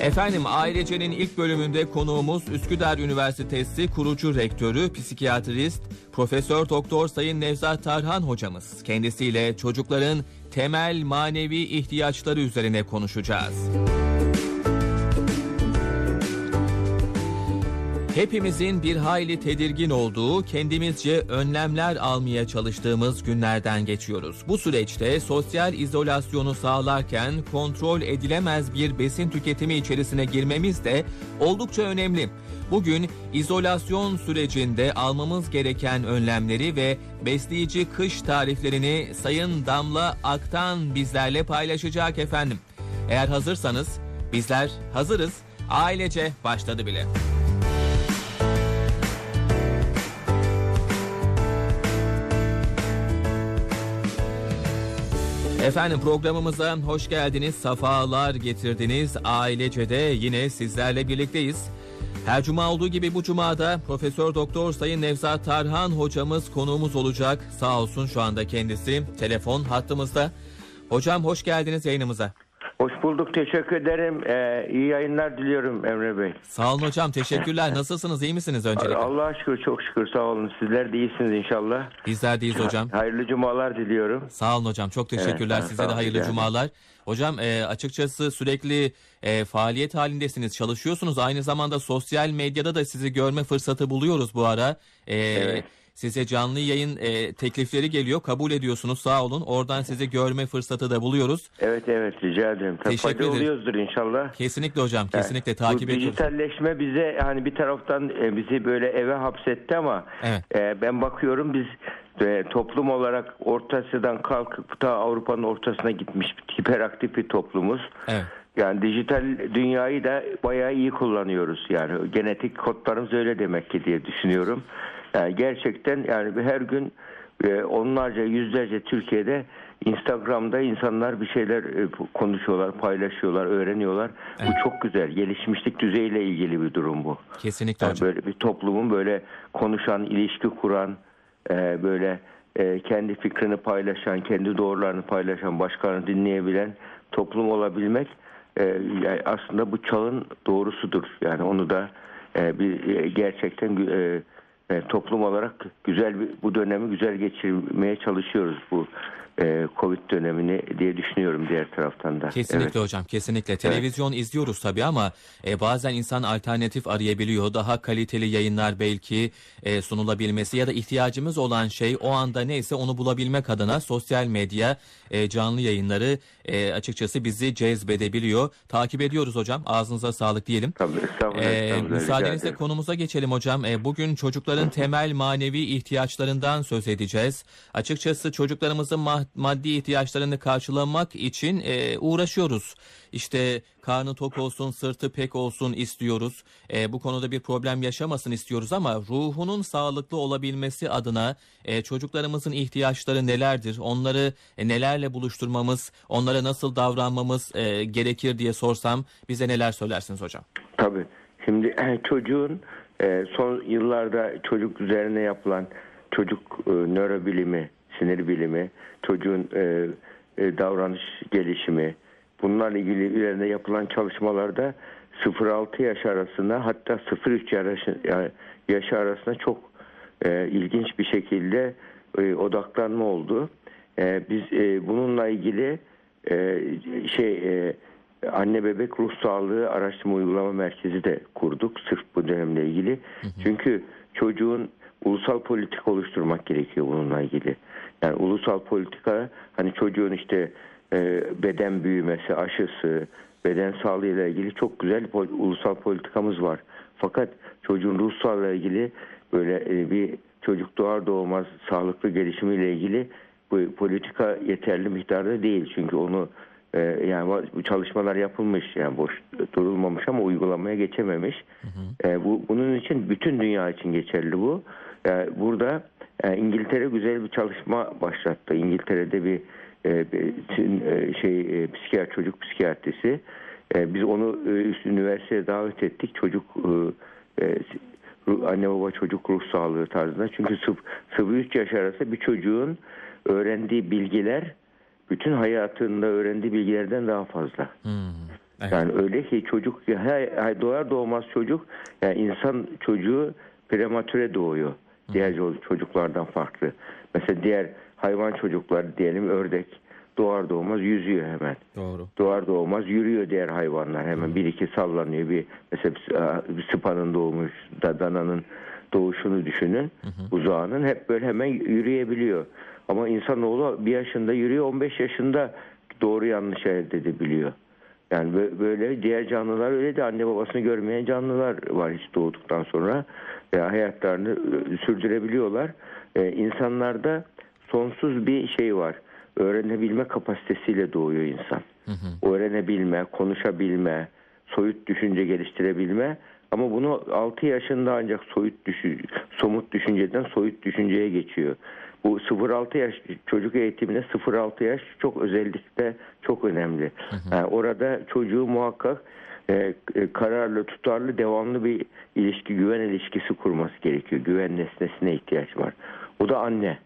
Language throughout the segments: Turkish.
Efendim Ailece'nin ilk bölümünde konuğumuz Üsküdar Üniversitesi kurucu rektörü, psikiyatrist, Profesör Doktor Sayın Nevzat Tarhan hocamız. Kendisiyle çocukların temel manevi ihtiyaçları üzerine konuşacağız. Hepimizin bir hayli tedirgin olduğu, kendimizce önlemler almaya çalıştığımız günlerden geçiyoruz. Bu süreçte sosyal izolasyonu sağlarken kontrol edilemez bir besin tüketimi içerisine girmemiz de oldukça önemli. Bugün izolasyon sürecinde almamız gereken önlemleri ve besleyici kış tariflerini Sayın Damla Aktan bizlerle paylaşacak efendim. Eğer hazırsanız bizler hazırız. Ailece başladı bile. Efendim programımıza hoş geldiniz, safalar getirdiniz. Ailece de yine sizlerle birlikteyiz. Her cuma olduğu gibi bu cumada Profesör Doktor Sayın Nevzat Tarhan hocamız konuğumuz olacak. Sağ olsun şu anda kendisi telefon hattımızda. Hocam hoş geldiniz yayınımıza. Hoş bulduk. Teşekkür ederim. Ee, iyi yayınlar diliyorum Emre Bey. Sağ olun hocam teşekkürler. Nasılsınız iyi misiniz öncelikle? Allah'a şükür çok şükür sağ olun. Sizler de iyisiniz inşallah. Bizler deyiz hocam. Hayırlı cumalar diliyorum. Sağ olun hocam çok teşekkürler Evet, size de hayırlı ederim. cumalar. Hocam e, açıkçası sürekli e, faaliyet halindesiniz çalışıyorsunuz aynı zamanda sosyal medyada da sizi görme fırsatı buluyoruz bu ara. E, Evet. Size canlı yayın e, teklifleri geliyor kabul ediyorsunuz sağ olun oradan sizi görme fırsatı da buluyoruz. Evet evet rica ederim. Tabii Teşekkür fayda ederim. oluyoruzdur inşallah. Kesinlikle hocam kesinlikle Bu takip ediyoruz. dijitalleşme bize hani bir taraftan e, bizi böyle eve hapsetti ama Evet. e, ben bakıyorum biz e, toplum olarak Orta Asya'dan kalkıp da Avrupa'nın ortasına gitmiş hiperaktif bir toplumuz. Evet. Yani dijital dünyayı da bayağı iyi kullanıyoruz. Yani genetik kodlarımız öyle demek ki diye düşünüyorum. Yani gerçekten yani her gün e, onlarca yüzlerce Türkiye'de Instagram'da insanlar bir şeyler e, konuşuyorlar, paylaşıyorlar, öğreniyorlar. Bu çok güzel. Gelişmişlik düzeyiyle ilgili bir durum bu. Kesinlikle Yani hocam. böyle bir toplumun böyle konuşan, ilişki kuran, e, böyle kendi fikrini paylaşan, kendi doğrularını paylaşan, başkalarını dinleyebilen toplum olabilmek aslında bu çağın doğrusudur. Yani onu da bir gerçekten toplum olarak güzel bir, bu dönemi güzel geçirmeye çalışıyoruz bu Covid dönemini diye düşünüyorum diğer taraftan da. Kesinlikle Evet. hocam kesinlikle. Televizyon izliyoruz tabii ama e, bazen insan alternatif arayabiliyor. Daha kaliteli yayınlar belki e, sunulabilmesi ya da ihtiyacımız olan şey o anda neyse onu bulabilmek adına sosyal medya e, canlı yayınları e, açıkçası bizi cezbedebiliyor. Takip ediyoruz hocam. Ağzınıza sağlık diyelim. Tabii, estağfurullah, Ee, estağfurullah, müsaadenizle konumuza geçelim hocam. Ee, bugün çocukların temel manevi ihtiyaçlarından söz edeceğiz. Açıkçası çocuklarımızın ma- maddi ihtiyaçlarını karşılamak için e, uğraşıyoruz. İşte karnı tok olsun, sırtı pek olsun istiyoruz. E, bu konuda bir problem yaşamasın istiyoruz ama ruhunun sağlıklı olabilmesi adına e, çocuklarımızın ihtiyaçları nelerdir? Onları e, nelerle buluşturmamız, onlara nasıl davranmamız e, gerekir diye sorsam bize neler söylersiniz hocam? Tabii. Şimdi çocuğun e, son yıllarda çocuk üzerine yapılan çocuk e, nörobilimi, sinir bilimi, çocuğun e, e, davranış gelişimi, bunlarla ilgili üzerine yapılan çalışmalarda 0-6 yaş arasında hatta 0-3 yaş, yaş arasında çok e, ilginç bir şekilde e, odaklanma oldu. E, biz e, bununla ilgili e, şey e, anne bebek ruh sağlığı araştırma uygulama merkezi de kurduk sırf bu dönemle ilgili. Çünkü çocuğun ulusal politika oluşturmak gerekiyor bununla ilgili. Yani ulusal politika hani çocuğun işte e, beden büyümesi, aşısı, beden sağlığı ile ilgili çok güzel pol- ulusal politikamız var. Fakat çocuğun ruh sağlığı ile ilgili böyle e, bir çocuk doğar doğmaz sağlıklı gelişimiyle ilgili bu politika yeterli miktarda değil. Çünkü onu e, yani bu çalışmalar yapılmış yani boş durulmamış ama uygulamaya geçememiş. E, bu bunun için bütün dünya için geçerli bu. E, burada e, İngiltere güzel bir çalışma başlattı. İngiltere'de bir, e, şey psikiyatri çocuk psikiyatrisi. Biz onu üst üniversiteye davet ettik. Çocuk anne baba çocuk ruh sağlığı tarzında. Çünkü 0-3 yaş arası bir çocuğun öğrendiği bilgiler bütün hayatında öğrendiği bilgilerden daha fazla. Hmm. Evet. Yani öyle ki çocuk doğar doğmaz çocuk yani insan çocuğu prematüre doğuyor. Diğer çocuklardan farklı. Mesela diğer hayvan çocukları diyelim ördek doğar doğmaz yüzüyor hemen. Doğru. Doğar doğmaz yürüyor diğer hayvanlar hemen bir iki sallanıyor bir mesela bir sıpanın doğmuş da dananın doğuşunu düşünün uzağının hep böyle hemen yürüyebiliyor. Ama insanoğlu bir yaşında yürüyor 15 yaşında doğru yanlış elde edebiliyor. Yani böyle diğer canlılar öyle de anne babasını görmeyen canlılar var hiç doğduktan sonra veya hayatlarını sürdürebiliyorlar. Ee, insanlarda sonsuz bir şey var. Öğrenebilme kapasitesiyle doğuyor insan. Hı hı. Öğrenebilme, konuşabilme, soyut düşünce geliştirebilme ama bunu 6 yaşında ancak soyut düşü, somut düşünceden soyut düşünceye geçiyor. Bu 0-6 yaş çocuk eğitiminde 0-6 yaş çok özellikle çok önemli. Hı hı. Yani orada çocuğu muhakkak e, e, kararlı, tutarlı, devamlı bir ilişki, güven ilişkisi kurması gerekiyor. Güven nesnesine ihtiyaç var. O da anne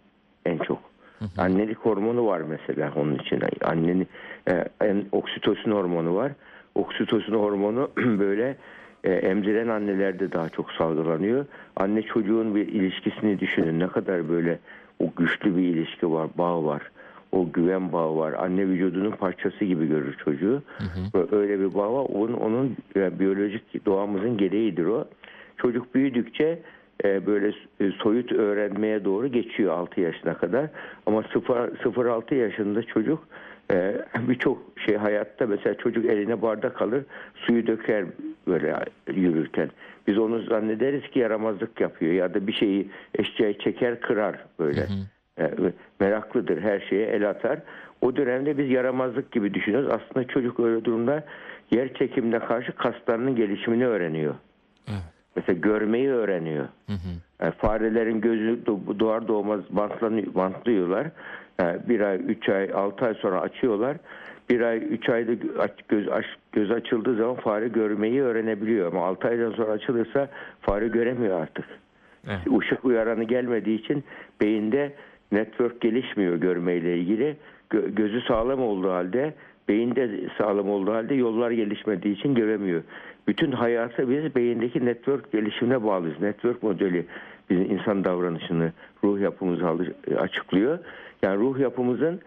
en çok. Hı hı. Annelik hormonu var mesela onun için. Annenin e, en oksitosin hormonu var. Oksitosin hormonu böyle e, emziren annelerde daha çok salgılanıyor. Anne çocuğun bir ilişkisini düşünün. Ne kadar böyle o güçlü bir ilişki var, bağ var. O güven bağı var. Anne vücudunun parçası gibi görür çocuğu. Hı hı. Öyle bir bağ var. Onun, onun yani biyolojik doğamızın gereğidir o. Çocuk büyüdükçe e, böyle e, soyut öğrenmeye doğru geçiyor 6 yaşına kadar. Ama 0-6 yaşında çocuk e, birçok şey hayatta mesela çocuk eline bardak alır suyu döker böyle yürürken. Biz onu zannederiz ki yaramazlık yapıyor ya da bir şeyi eşyayı çeker kırar böyle. Hı hı. Yani meraklıdır her şeye el atar. O dönemde biz yaramazlık gibi düşünüyoruz. Aslında çocuk öyle durumda yer çekimine karşı kaslarının gelişimini öğreniyor. Evet. Mesela görmeyi öğreniyor. Hı hı. Yani farelerin gözü doğar doğmaz bantlanıyor, bantlıyorlar. Yani bir ay, üç ay, altı ay sonra açıyorlar. Bir ay, üç ayda göz, göz açıldığı zaman fare görmeyi öğrenebiliyor. Ama altı aydan sonra açılırsa fare göremiyor artık. Evet. Işık uyaranı gelmediği için beyinde network gelişmiyor görmeyle ilgili. Gö- gözü sağlam olduğu halde beyinde sağlam olduğu halde yollar gelişmediği için göremiyor. Bütün hayatı biz beyindeki network gelişimine bağlıyız. Network modeli bizim insan davranışını, ruh yapımızı açıklıyor. Yani ruh yapımızın e,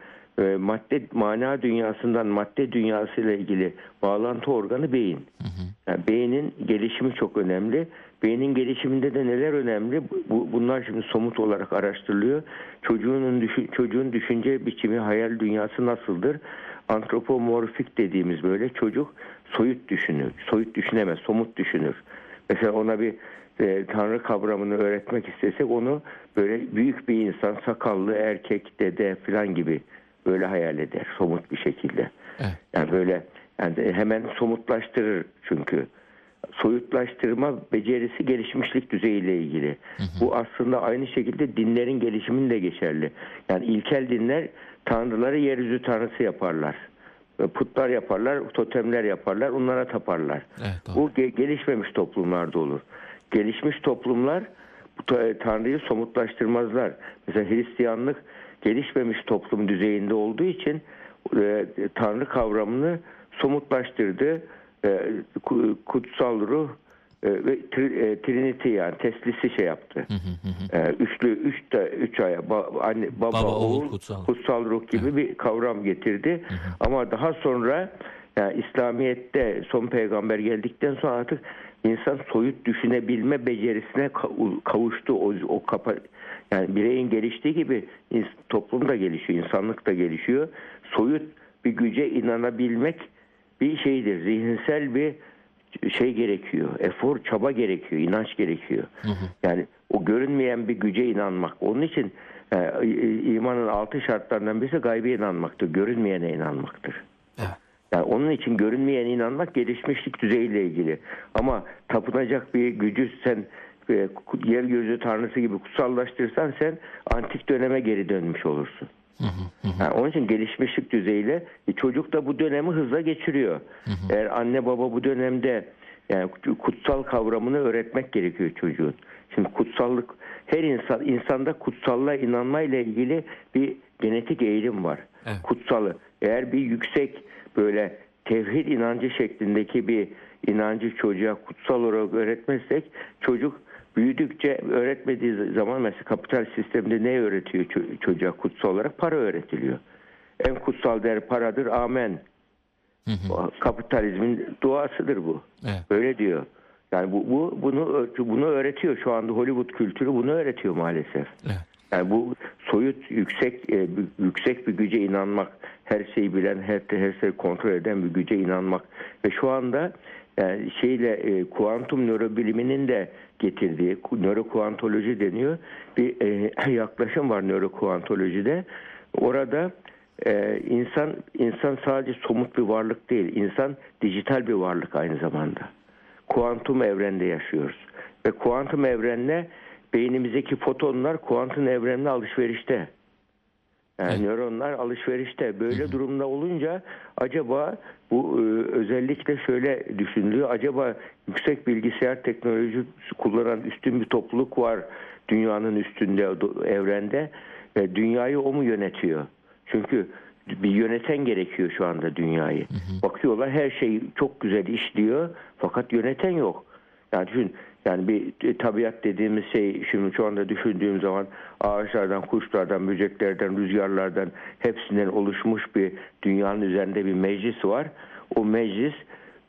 madde mana dünyasından madde dünyasıyla ilgili bağlantı organı beyin. Yani beynin gelişimi çok önemli. Beynin gelişiminde de neler önemli? Bu, bunlar şimdi somut olarak araştırılıyor. Çocuğun düşün, çocuğun düşünce biçimi, hayal dünyası nasıldır? Antropomorfik dediğimiz böyle çocuk soyut düşünür. Soyut düşünemez, somut düşünür. Mesela ona bir e, tanrı kavramını öğretmek istesek onu böyle büyük bir insan, sakallı, erkek, dede falan gibi böyle hayal eder somut bir şekilde. Evet. Yani böyle yani hemen somutlaştırır çünkü. Soyutlaştırma becerisi gelişmişlik düzeyiyle ilgili. Hı hı. Bu aslında aynı şekilde dinlerin gelişiminde geçerli. Yani ilkel dinler tanrıları yeryüzü tanrısı yaparlar. Putlar yaparlar, totemler yaparlar, onlara taparlar. Evet, Bu gelişmemiş toplumlarda olur. Gelişmiş toplumlar bu Tanrı'yı somutlaştırmazlar. Mesela Hristiyanlık gelişmemiş toplum düzeyinde olduğu için e, Tanrı kavramını somutlaştırdı. E, kutsal ruh e, ve tri, Trinity yani teslisi şey yaptı. e, üçlü üç de üç aya ba, anne baba, baba oğul kutsal. kutsal ruh gibi bir kavram getirdi. Hı hı. Ama daha sonra yani İslamiyet'te son peygamber geldikten sonra artık insan soyut düşünebilme becerisine kavuştu. O, o kapa, yani bireyin geliştiği gibi toplum da gelişiyor, insanlık da gelişiyor. Soyut bir güce inanabilmek bir şeydir. Zihinsel bir şey gerekiyor. Efor, çaba gerekiyor, inanç gerekiyor. Hı hı. Yani o görünmeyen bir güce inanmak. Onun için e, imanın altı şartlarından birisi gaybe inanmaktır. Görünmeyene inanmaktır. Evet. Yani onun için görünmeyen inanmak gelişmişlik düzeyiyle ilgili. Ama tapınacak bir gücü sen e, yer gözü tanrısı gibi kutsallaştırırsan sen antik döneme geri dönmüş olursun. Yani onun için gelişmişlik düzeyiyle e, çocuk da bu dönemi hızla geçiriyor. Eğer anne baba bu dönemde yani kutsal kavramını öğretmek gerekiyor çocuğun. Şimdi kutsallık her insan insanda kutsallığa inanmayla ilgili bir genetik eğilim var. Evet. Kutsalı. Eğer bir yüksek böyle tevhid inancı şeklindeki bir inancı çocuğa kutsal olarak öğretmezsek çocuk büyüdükçe öğretmediği zaman mesela kapital sistemde ne öğretiyor ço- çocuğa kutsal olarak? Para öğretiliyor. En kutsal değer paradır. Amen. Kapitalizmin duasıdır bu. Evet. Böyle diyor. Yani bu, bu bunu bunu öğretiyor şu anda Hollywood kültürü bunu öğretiyor maalesef. Evet. Yani bu soyut yüksek e, yüksek bir güce inanmak, her şeyi bilen, her her şeyi kontrol eden bir güce inanmak ve şu anda yani şeyle e, kuantum nörobiliminin de getirdiği ku- nörokuantoloji deniyor bir e, yaklaşım var nörokuantolojide. Orada e, insan insan sadece somut bir varlık değil, insan dijital bir varlık aynı zamanda. Kuantum evrende yaşıyoruz ve kuantum evrenle beynimizdeki fotonlar kuantum evrenle alışverişte. Yani nöronlar alışverişte. Böyle durumda olunca acaba bu e, özellikle şöyle düşünülüyor. Acaba yüksek bilgisayar teknolojisi kullanan üstün bir topluluk var dünyanın üstünde evrende. ve dünyayı o mu yönetiyor? Çünkü bir yöneten gerekiyor şu anda dünyayı. Bakıyorlar her şey çok güzel işliyor fakat yöneten yok. Yani düşün yani bir e, tabiat dediğimiz şey şimdi şu anda düşündüğüm zaman ağaçlardan, kuşlardan, böceklerden, rüzgarlardan hepsinden oluşmuş bir dünyanın üzerinde bir meclis var. O meclis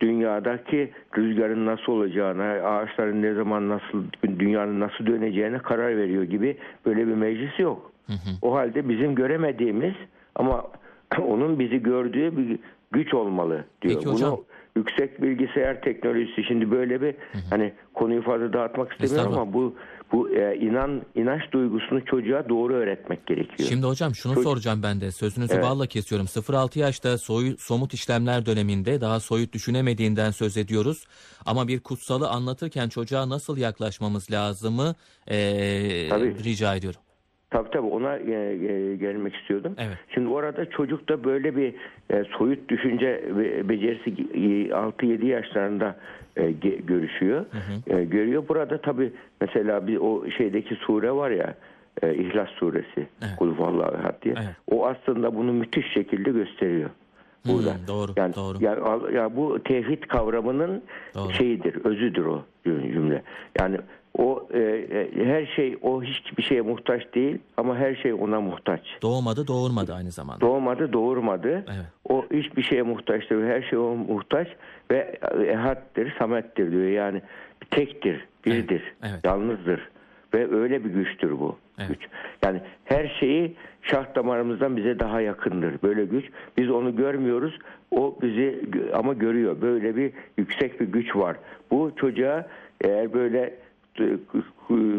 dünyadaki rüzgarın nasıl olacağına, ağaçların ne zaman nasıl, dünyanın nasıl döneceğine karar veriyor gibi böyle bir meclis yok. O halde bizim göremediğimiz ama onun bizi gördüğü bir güç olmalı diyor. Peki hocam. Bunu yüksek bilgisayar teknolojisi şimdi böyle bir hani konuyu fazla dağıtmak istemiyorum ama bu bu e, inan inanç duygusunu çocuğa doğru öğretmek gerekiyor. Şimdi hocam şunu Çocuk- soracağım ben de. Sözünüzü Evet. balla kesiyorum. 0-6 yaşta soyu, somut işlemler döneminde daha soyut düşünemediğinden söz ediyoruz. Ama bir kutsalı anlatırken çocuğa nasıl yaklaşmamız lazımı Tabii. rica ediyorum. Tabii tabii ona e, e, gelmek istiyordum. Evet. Şimdi orada çocukta böyle bir e, soyut düşünce becerisi e, 6-7 yaşlarında e, ge- görüşüyor. E, görüyor. Burada tabii mesela bir o şeydeki sure var ya e, İhlas suresi. Evet. Kul vallahu ehad diye. Evet. O aslında bunu müthiş şekilde gösteriyor. Burada. Hmm, doğru, yani, doğru. Yani, al- ya bu tevhid kavramının Doğru. şeyidir, özüdür o cümle. Yani o e, e, her şey o hiçbir şeye muhtaç değil ama her şey ona muhtaç. Doğmadı doğurmadı aynı zamanda. Doğmadı, doğurmadı. Evet. O hiçbir şeye muhtaçtır. Her şey o muhtaç ve ehaddir, samettir diyor. Yani tektir, birdir, Evet, evet. yalnızdır ve öyle bir güçtür bu Evet. güç. Yani her şeyi şah damarımızdan bize daha yakındır. Böyle güç. Biz onu görmüyoruz. O bizi ama görüyor. Böyle bir yüksek bir güç var. Bu çocuğa eğer böyle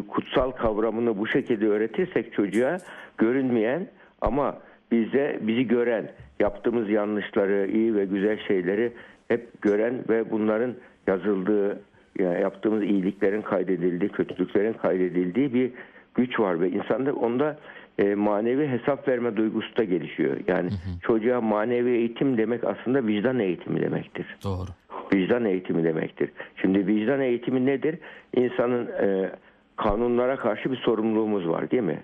kutsal kavramını bu şekilde öğretirsek çocuğa görünmeyen ama bize bizi gören, yaptığımız yanlışları, iyi ve güzel şeyleri hep gören ve bunların yazıldığı, yani yaptığımız iyiliklerin kaydedildiği, kötülüklerin kaydedildiği bir güç var ve insanda onda e, manevi hesap verme duygusu da gelişiyor. Yani çocuğa manevi eğitim demek aslında vicdan eğitimi demektir Doğru. Vicdan eğitimi demektir. Şimdi vicdan eğitimi nedir? İnsanın e, kanunlara karşı bir sorumluluğumuz var değil mi?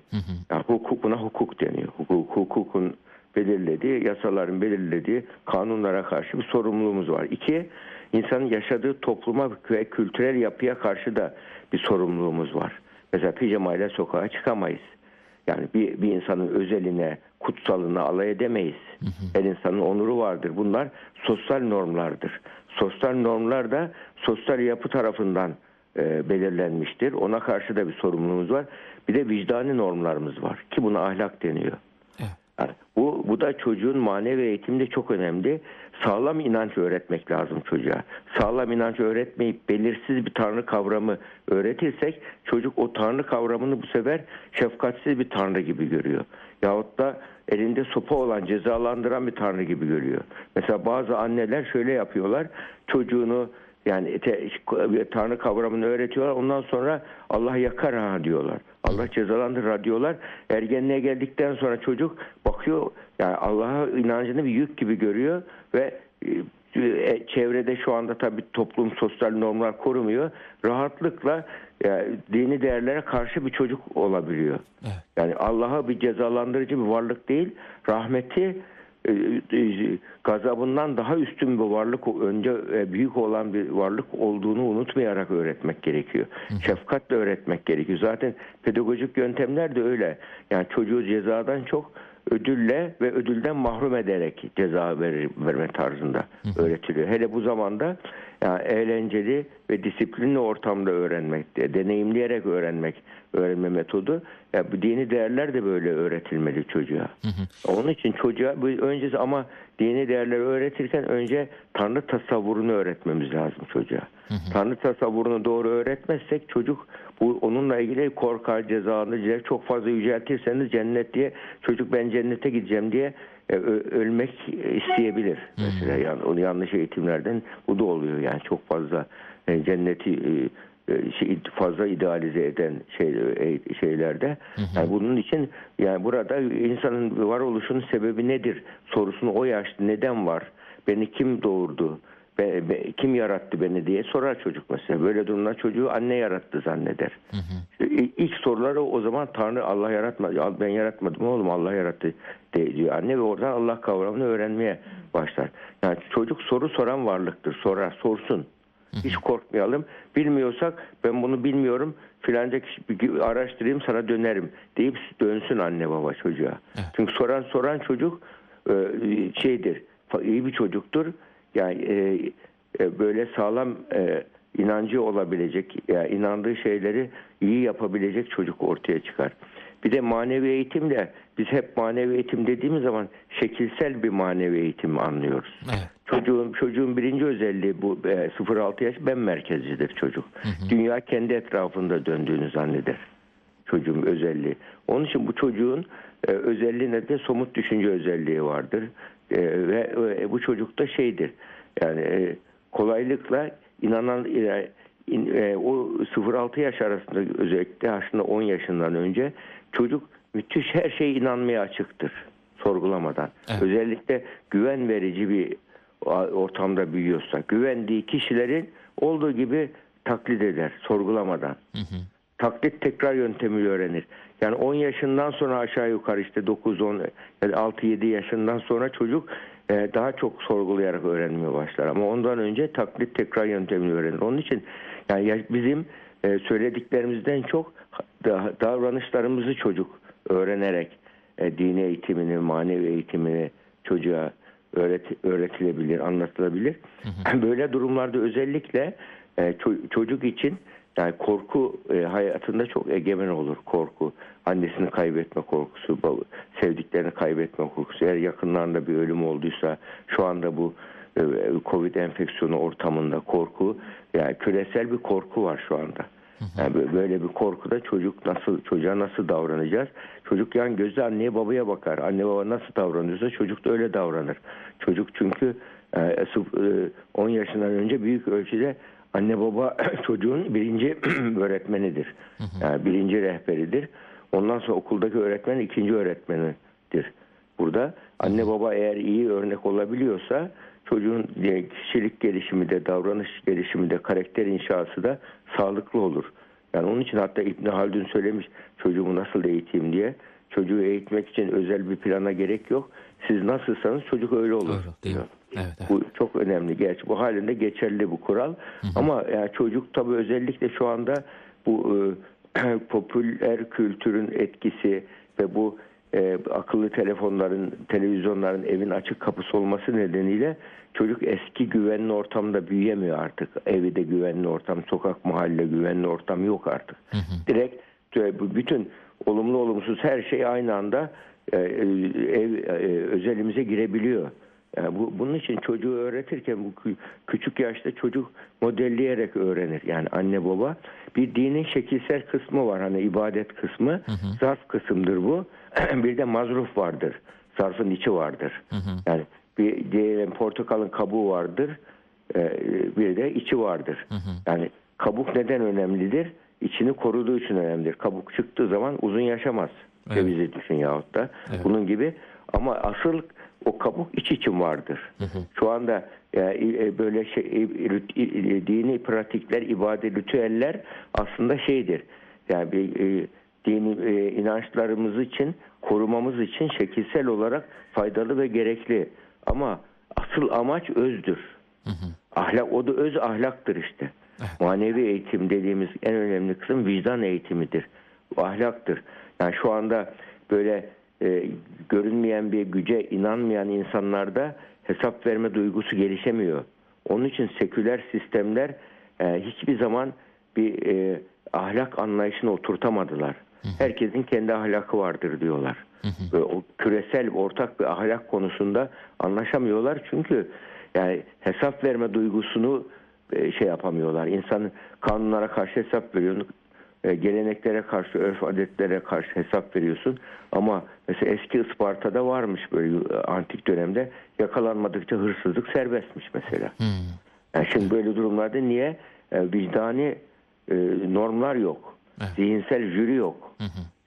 Yani hukuk buna hukuk deniyor. Hukuk, hukukun belirlediği, yasaların belirlediği kanunlara karşı bir sorumluluğumuz var. İki, insanın yaşadığı topluma ve kültürel yapıya karşı da bir sorumluluğumuz var. Mesela pijamayla sokağa çıkamayız. Yani bir, bir insanın özeline, kutsalına alay edemeyiz. Her insanın onuru vardır. Bunlar sosyal normlardır. Sosyal normlar da sosyal yapı tarafından e, belirlenmiştir. Ona karşı da bir sorumluluğumuz var. Bir de vicdani normlarımız var ki buna ahlak deniyor. Evet. Yani bu, bu da çocuğun manevi eğitimde çok önemli. Sağlam inanç öğretmek lazım çocuğa. Sağlam inanç öğretmeyip belirsiz bir tanrı kavramı öğretirsek çocuk o tanrı kavramını bu sefer şefkatsiz bir tanrı gibi görüyor. Yahut da elinde sopa olan cezalandıran bir tanrı gibi görüyor. Mesela bazı anneler şöyle yapıyorlar. Çocuğunu yani te, Tanrı kavramını öğretiyorlar. Ondan sonra Allah yakar ha diyorlar. Allah cezalandırır diyorlar. Ergenliğe geldikten sonra çocuk bakıyor yani Allah'a inancını bir yük gibi görüyor ve e, çevrede şu anda tabii toplum sosyal normlar korumuyor. Rahatlıkla yani dini değerlere karşı bir çocuk olabiliyor. Evet. Yani Allah'a bir cezalandırıcı bir varlık değil, rahmeti e, e, gazabından daha üstün bir varlık önce e, büyük olan bir varlık olduğunu unutmayarak öğretmek gerekiyor. Şefkatle öğretmek gerekiyor. Zaten pedagojik yöntemler de öyle. Yani çocuğu cezadan çok ödülle ve ödülden mahrum ederek ceza verir, verme tarzında öğretiliyor. Hele bu zamanda yani eğlenceli ve disiplinli ortamda öğrenmek, deneyimleyerek öğrenmek öğrenme metodu. Ya bu dini değerler de böyle öğretilmeli çocuğa. Onun için çocuğa öncesi ama dini değerleri öğretirken önce Tanrı tasavvurunu öğretmemiz lazım çocuğa. Tanrı tasavvurunu doğru öğretmezsek çocuk bu onunla ilgili korkar, cezalandırır. Çok fazla yüceltirseniz cennet diye çocuk ben cennete gideceğim diye e, ölmek isteyebilir. Mesela yani onu yanlış eğitimlerden bu da oluyor yani çok fazla e, cenneti e, şey, fazla idealize eden şey, şeylerde. Yani bunun için yani burada insanın varoluşunun sebebi nedir sorusunu o yaşta neden var? Beni kim doğurdu? Be- be- kim yarattı beni diye sorar çocuk mesela. Böyle durumda çocuğu anne yarattı zanneder. İşte İ- İlk soruları o zaman Tanrı Allah yaratmadı. Ya Ben yaratmadım oğlum Allah yarattı diyor anne ve oradan Allah kavramını öğrenmeye başlar. Yani çocuk soru soran varlıktır. Sorar, sorsun. Hiç korkmayalım. Bilmiyorsak ben bunu bilmiyorum filanca kişi araştırayım sana dönerim deyip dönsün anne baba çocuğa. Çünkü soran soran çocuk e, şeydir iyi bir çocuktur. Yani e, e, böyle sağlam e, inancı olabilecek, yani inandığı şeyleri iyi yapabilecek çocuk ortaya çıkar. Bir de manevi eğitimle biz hep manevi eğitim dediğimiz zaman şekilsel bir manevi eğitim anlıyoruz. Evet. Çocuğun çocuğun birinci özelliği bu e, 0-6 yaş ben merkezcidir çocuk. Dünya kendi etrafında döndüğünü zanneder. Çocuğun özelliği. Onun için bu çocuğun e, özelliği nedir? Somut düşünce özelliği vardır. E, ve e, bu çocukta şeydir. Yani e, kolaylıkla inanan e, in- e, o 0-6 yaş arasında özellikle aslında 10 yaşından önce çocuk müthiş her şeye inanmaya açıktır sorgulamadan. Evet. Özellikle güven verici bir ortamda büyüyorsa güvendiği kişilerin olduğu gibi taklit eder sorgulamadan. Taklit tekrar yöntemiyle öğrenir. Yani 10 yaşından sonra aşağı yukarı işte 9 10 yani 6 7 yaşından sonra çocuk e, daha çok sorgulayarak öğrenmeye başlar ama ondan önce taklit tekrar yöntemiyle öğrenir. Onun için yani ya- bizim e, söylediklerimizden çok da- davranışlarımızı çocuk öğrenerek e, dini eğitimini, manevi eğitimini çocuğa öğret, öğretilebilir, anlatılabilir. Böyle durumlarda özellikle ço- çocuk için yani korku e, hayatında çok egemen olur korku. Annesini kaybetme korkusu, sevdiklerini kaybetme korkusu. Eğer yakınlarında bir ölüm olduysa şu anda bu e, Covid enfeksiyonu ortamında korku yani küresel bir korku var şu anda. Yani bö- böyle bir korkuda çocuk nasıl çocuğa nasıl davranacağız? Çocuk yan gözle anneye babaya bakar. Anne baba nasıl davranıyorsa çocuk da öyle davranır. Çocuk çünkü e, sıf- e, 10 yaşından önce büyük ölçüde anne baba çocuğun birinci öğretmenidir. Yani birinci rehberidir. Ondan sonra okuldaki öğretmen ikinci öğretmenidir. Burada anne baba eğer iyi örnek olabiliyorsa çocuğun kişilik gelişimi de davranış gelişimi de karakter inşası da sağlıklı olur. Yani onun için hatta İbn Haldun söylemiş çocuğumu nasıl eğiteyim diye. Çocuğu eğitmek için özel bir plana gerek yok. Siz nasılsanız çocuk öyle olur. Doğru, değil mi? Evet, evet. Bu çok önemli. Gerçi bu halinde geçerli bu kural. Ama yani çocuk tabii özellikle şu anda bu e, popüler kültürün etkisi ve bu e, akıllı telefonların, televizyonların evin açık kapısı olması nedeniyle çocuk eski güvenli ortamda büyüyemiyor artık. Evi de güvenli ortam, sokak mahalle güvenli ortam yok artık. Direkt e, bu bütün olumlu olumsuz her şey aynı anda e, e, ev e, özelimize girebiliyor. Yani bu, bunun için çocuğu öğretirken bu kü- küçük yaşta çocuk modelleyerek öğrenir. Yani anne baba bir dinin şekilsel kısmı var hani ibadet kısmı zarf kısımdır bu. bir de mazruf vardır. Zarfın içi vardır. Yani bir diyelim portakalın kabuğu vardır. e, Bir de içi vardır. Yani kabuk neden önemlidir? İçini koruduğu için önemlidir. Kabuk çıktığı zaman uzun yaşamaz. Evet. Cevizi düşün yahut da. Evet. Bunun gibi ama asıl o kabuk iç için vardır. Şu anda e, e, böyle şey e, dini pratikler, ibadet, ritüeller aslında şeydir. Yani bir e, dini e, inançlarımız için korumamız için şekilsel olarak faydalı ve gerekli. Ama asıl amaç özdür. Ahlak o da öz ahlaktır işte. Manevi eğitim dediğimiz en önemli kısım vicdan eğitimidir. Ahlaktır. Yani şu anda böyle e, görünmeyen bir güce inanmayan insanlarda hesap verme duygusu gelişemiyor. Onun için seküler sistemler e, hiçbir zaman bir e, ahlak anlayışını oturtamadılar. Herkesin kendi ahlakı vardır diyorlar. Ve o küresel ortak bir ahlak konusunda anlaşamıyorlar çünkü yani hesap verme duygusunu e, şey yapamıyorlar. İnsanın kanunlara karşı hesap veriyor. E, geleneklere karşı, örf adetlere karşı hesap veriyorsun. Ama mesela eski Isparta'da varmış böyle e, antik dönemde. Yakalanmadıkça hırsızlık serbestmiş mesela. Yani şimdi böyle durumlarda niye? E, vicdani normlar yok, zihinsel jüri yok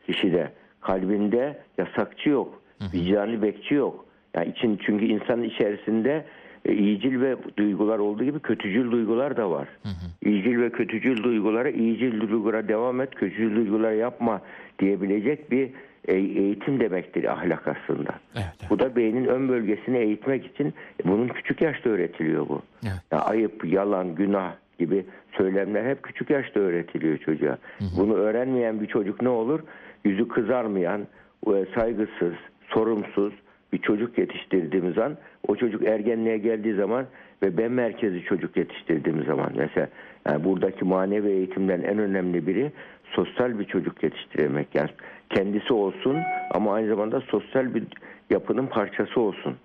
kişide, kalbinde yasakçı yok, vicdani bekçi yok. Yani için çünkü insanın içerisinde iyicil ve duygular olduğu gibi kötücül duygular da var. Hı İyicil ve kötücül duygulara, iyicil duygulara devam et, kötücül duygular yapma diyebilecek bir e, eğitim demektir ahlak aslında. Evet, evet. Bu da beynin ön bölgesini eğitmek için bunun küçük yaşta öğretiliyor bu. Evet. Ya ayıp, yalan, günah gibi söylemler hep küçük yaşta öğretiliyor çocuğa. Bunu öğrenmeyen bir çocuk ne olur? Yüzü kızarmayan, e, saygısız, sorumsuz bir çocuk yetiştirdiğimiz an o çocuk ergenliğe geldiği zaman ve ben merkezi çocuk yetiştirdiğimiz zaman mesela yani buradaki manevi eğitimden en önemli biri sosyal bir çocuk yetiştirmek. Yani kendisi olsun ama aynı zamanda sosyal bir yapının parçası olsun.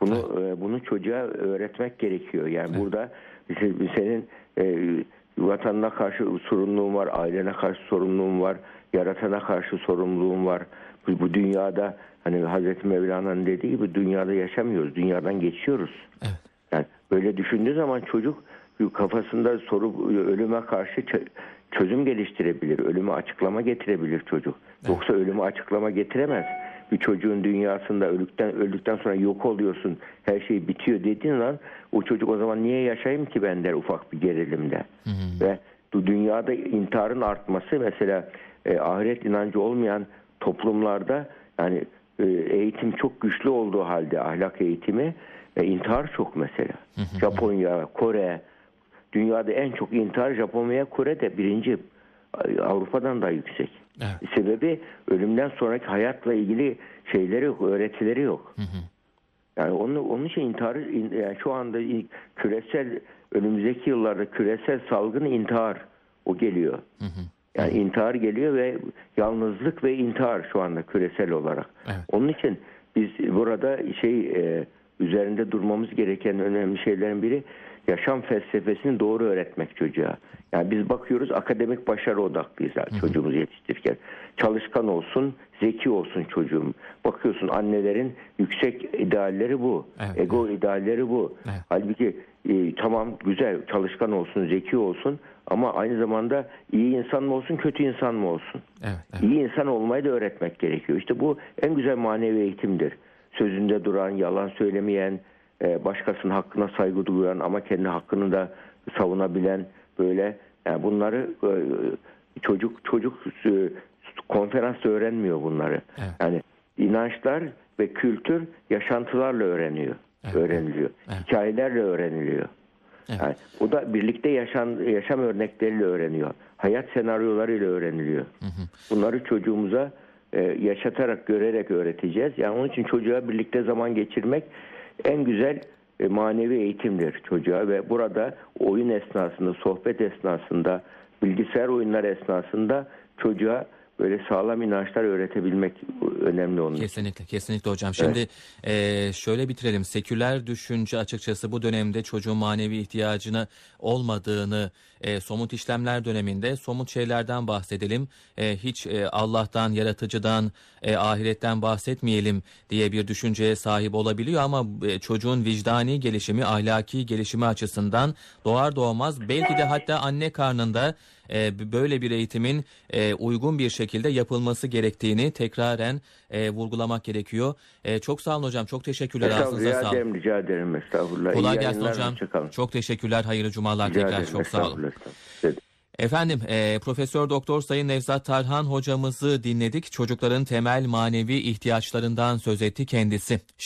Bunu e, bunu çocuğa öğretmek gerekiyor. Yani burada se- senin e, vatanına karşı sorumluluğun var, ailene karşı sorumluluğun var, yaratana karşı sorumluluğun var. Bu, dünyada hani Hazreti Mevlana'nın dediği gibi dünyada yaşamıyoruz, dünyadan geçiyoruz. Evet. Yani böyle düşündüğü zaman çocuk kafasında soru ölüme karşı çözüm geliştirebilir, ölümü açıklama getirebilir çocuk. Yoksa ölümü açıklama getiremez. Bir çocuğun dünyasında öldükten öldükten sonra yok oluyorsun, her şey bitiyor dediğin an o çocuk o zaman niye yaşayayım ki ben der ufak bir gerilimde. Ve bu dünyada intiharın artması mesela e, ahiret inancı olmayan toplumlarda yani e, eğitim çok güçlü olduğu halde ahlak eğitimi e, intihar çok mesela. Japonya, Kore, dünyada en çok intihar Japonya, Kore'de birinci Avrupa'dan da yüksek. Evet. Sebebi ölümden sonraki hayatla ilgili şeyleri yok, öğretileri yok. Yani onun, onun için intihar, in- yani şu anda küresel önümüzdeki yıllarda küresel salgın intihar o geliyor. Yani intihar geliyor ve yalnızlık ve intihar şu anda küresel olarak. Evet. Onun için biz burada şey e, üzerinde durmamız gereken önemli şeylerin biri yaşam felsefesini doğru öğretmek çocuğa. Yani biz bakıyoruz akademik başarı odaklıyız yani çocuğumuzu yetiştirirken. Çalışkan olsun, zeki olsun çocuğum. Bakıyorsun annelerin yüksek idealleri bu. Evet, Ego idealleri bu. Evet. Halbuki e, tamam güzel çalışkan olsun, zeki olsun ama aynı zamanda iyi insan mı olsun, kötü insan mı olsun? Evet, evet. İyi insan olmayı da öğretmek gerekiyor. İşte bu en güzel manevi eğitimdir. Sözünde duran, yalan söylemeyen, e, başkasının hakkına saygı duyan ama kendi hakkını da savunabilen böyle yani bunları e, çocuk çocuk e, konferansta öğrenmiyor bunları. Evet. Yani inançlar ve kültür yaşantılarla öğreniyor. Evet. Öğreniliyor. Evet. Hikayelerle öğreniliyor. Evet. Yani o da birlikte yaşam, yaşam örnekleriyle öğreniyor. Hayat senaryolarıyla öğreniliyor. Bunları çocuğumuza e, yaşatarak, görerek öğreteceğiz. Yani onun için çocuğa birlikte zaman geçirmek en güzel e, manevi eğitimdir çocuğa ve burada oyun esnasında, sohbet esnasında, bilgisayar oyunları esnasında çocuğa böyle sağlam inançlar öğretebilmek önemli onun. Kesinlikle, kesinlikle hocam. Şimdi eee, şöyle bitirelim. Seküler düşünce açıkçası bu dönemde çocuğun manevi ihtiyacını olmadığını eee, somut işlemler döneminde somut şeylerden bahsedelim. Eee, hiç eee, Allah'tan, yaratıcıdan, eee, ahiretten bahsetmeyelim diye bir düşünceye sahip olabiliyor ama eee, çocuğun vicdani gelişimi, ahlaki gelişimi açısından doğar doğmaz belki de hatta anne karnında e, böyle bir eğitimin e, uygun bir şekilde yapılması gerektiğini tekraren e, vurgulamak gerekiyor. E, çok sağ olun hocam. Çok teşekkürler. Estağfurullah, rica ederim, rica ederim. Estağfurullah. Kolay İyi gelsin hocam. Çok teşekkürler. Hayırlı cumalar Rica tekrar. ederim, Çok sağ olun. Efendim, e, Profesör Doktor Sayın Nevzat Tarhan hocamızı dinledik. Çocukların temel manevi ihtiyaçlarından söz etti kendisi. Şimdi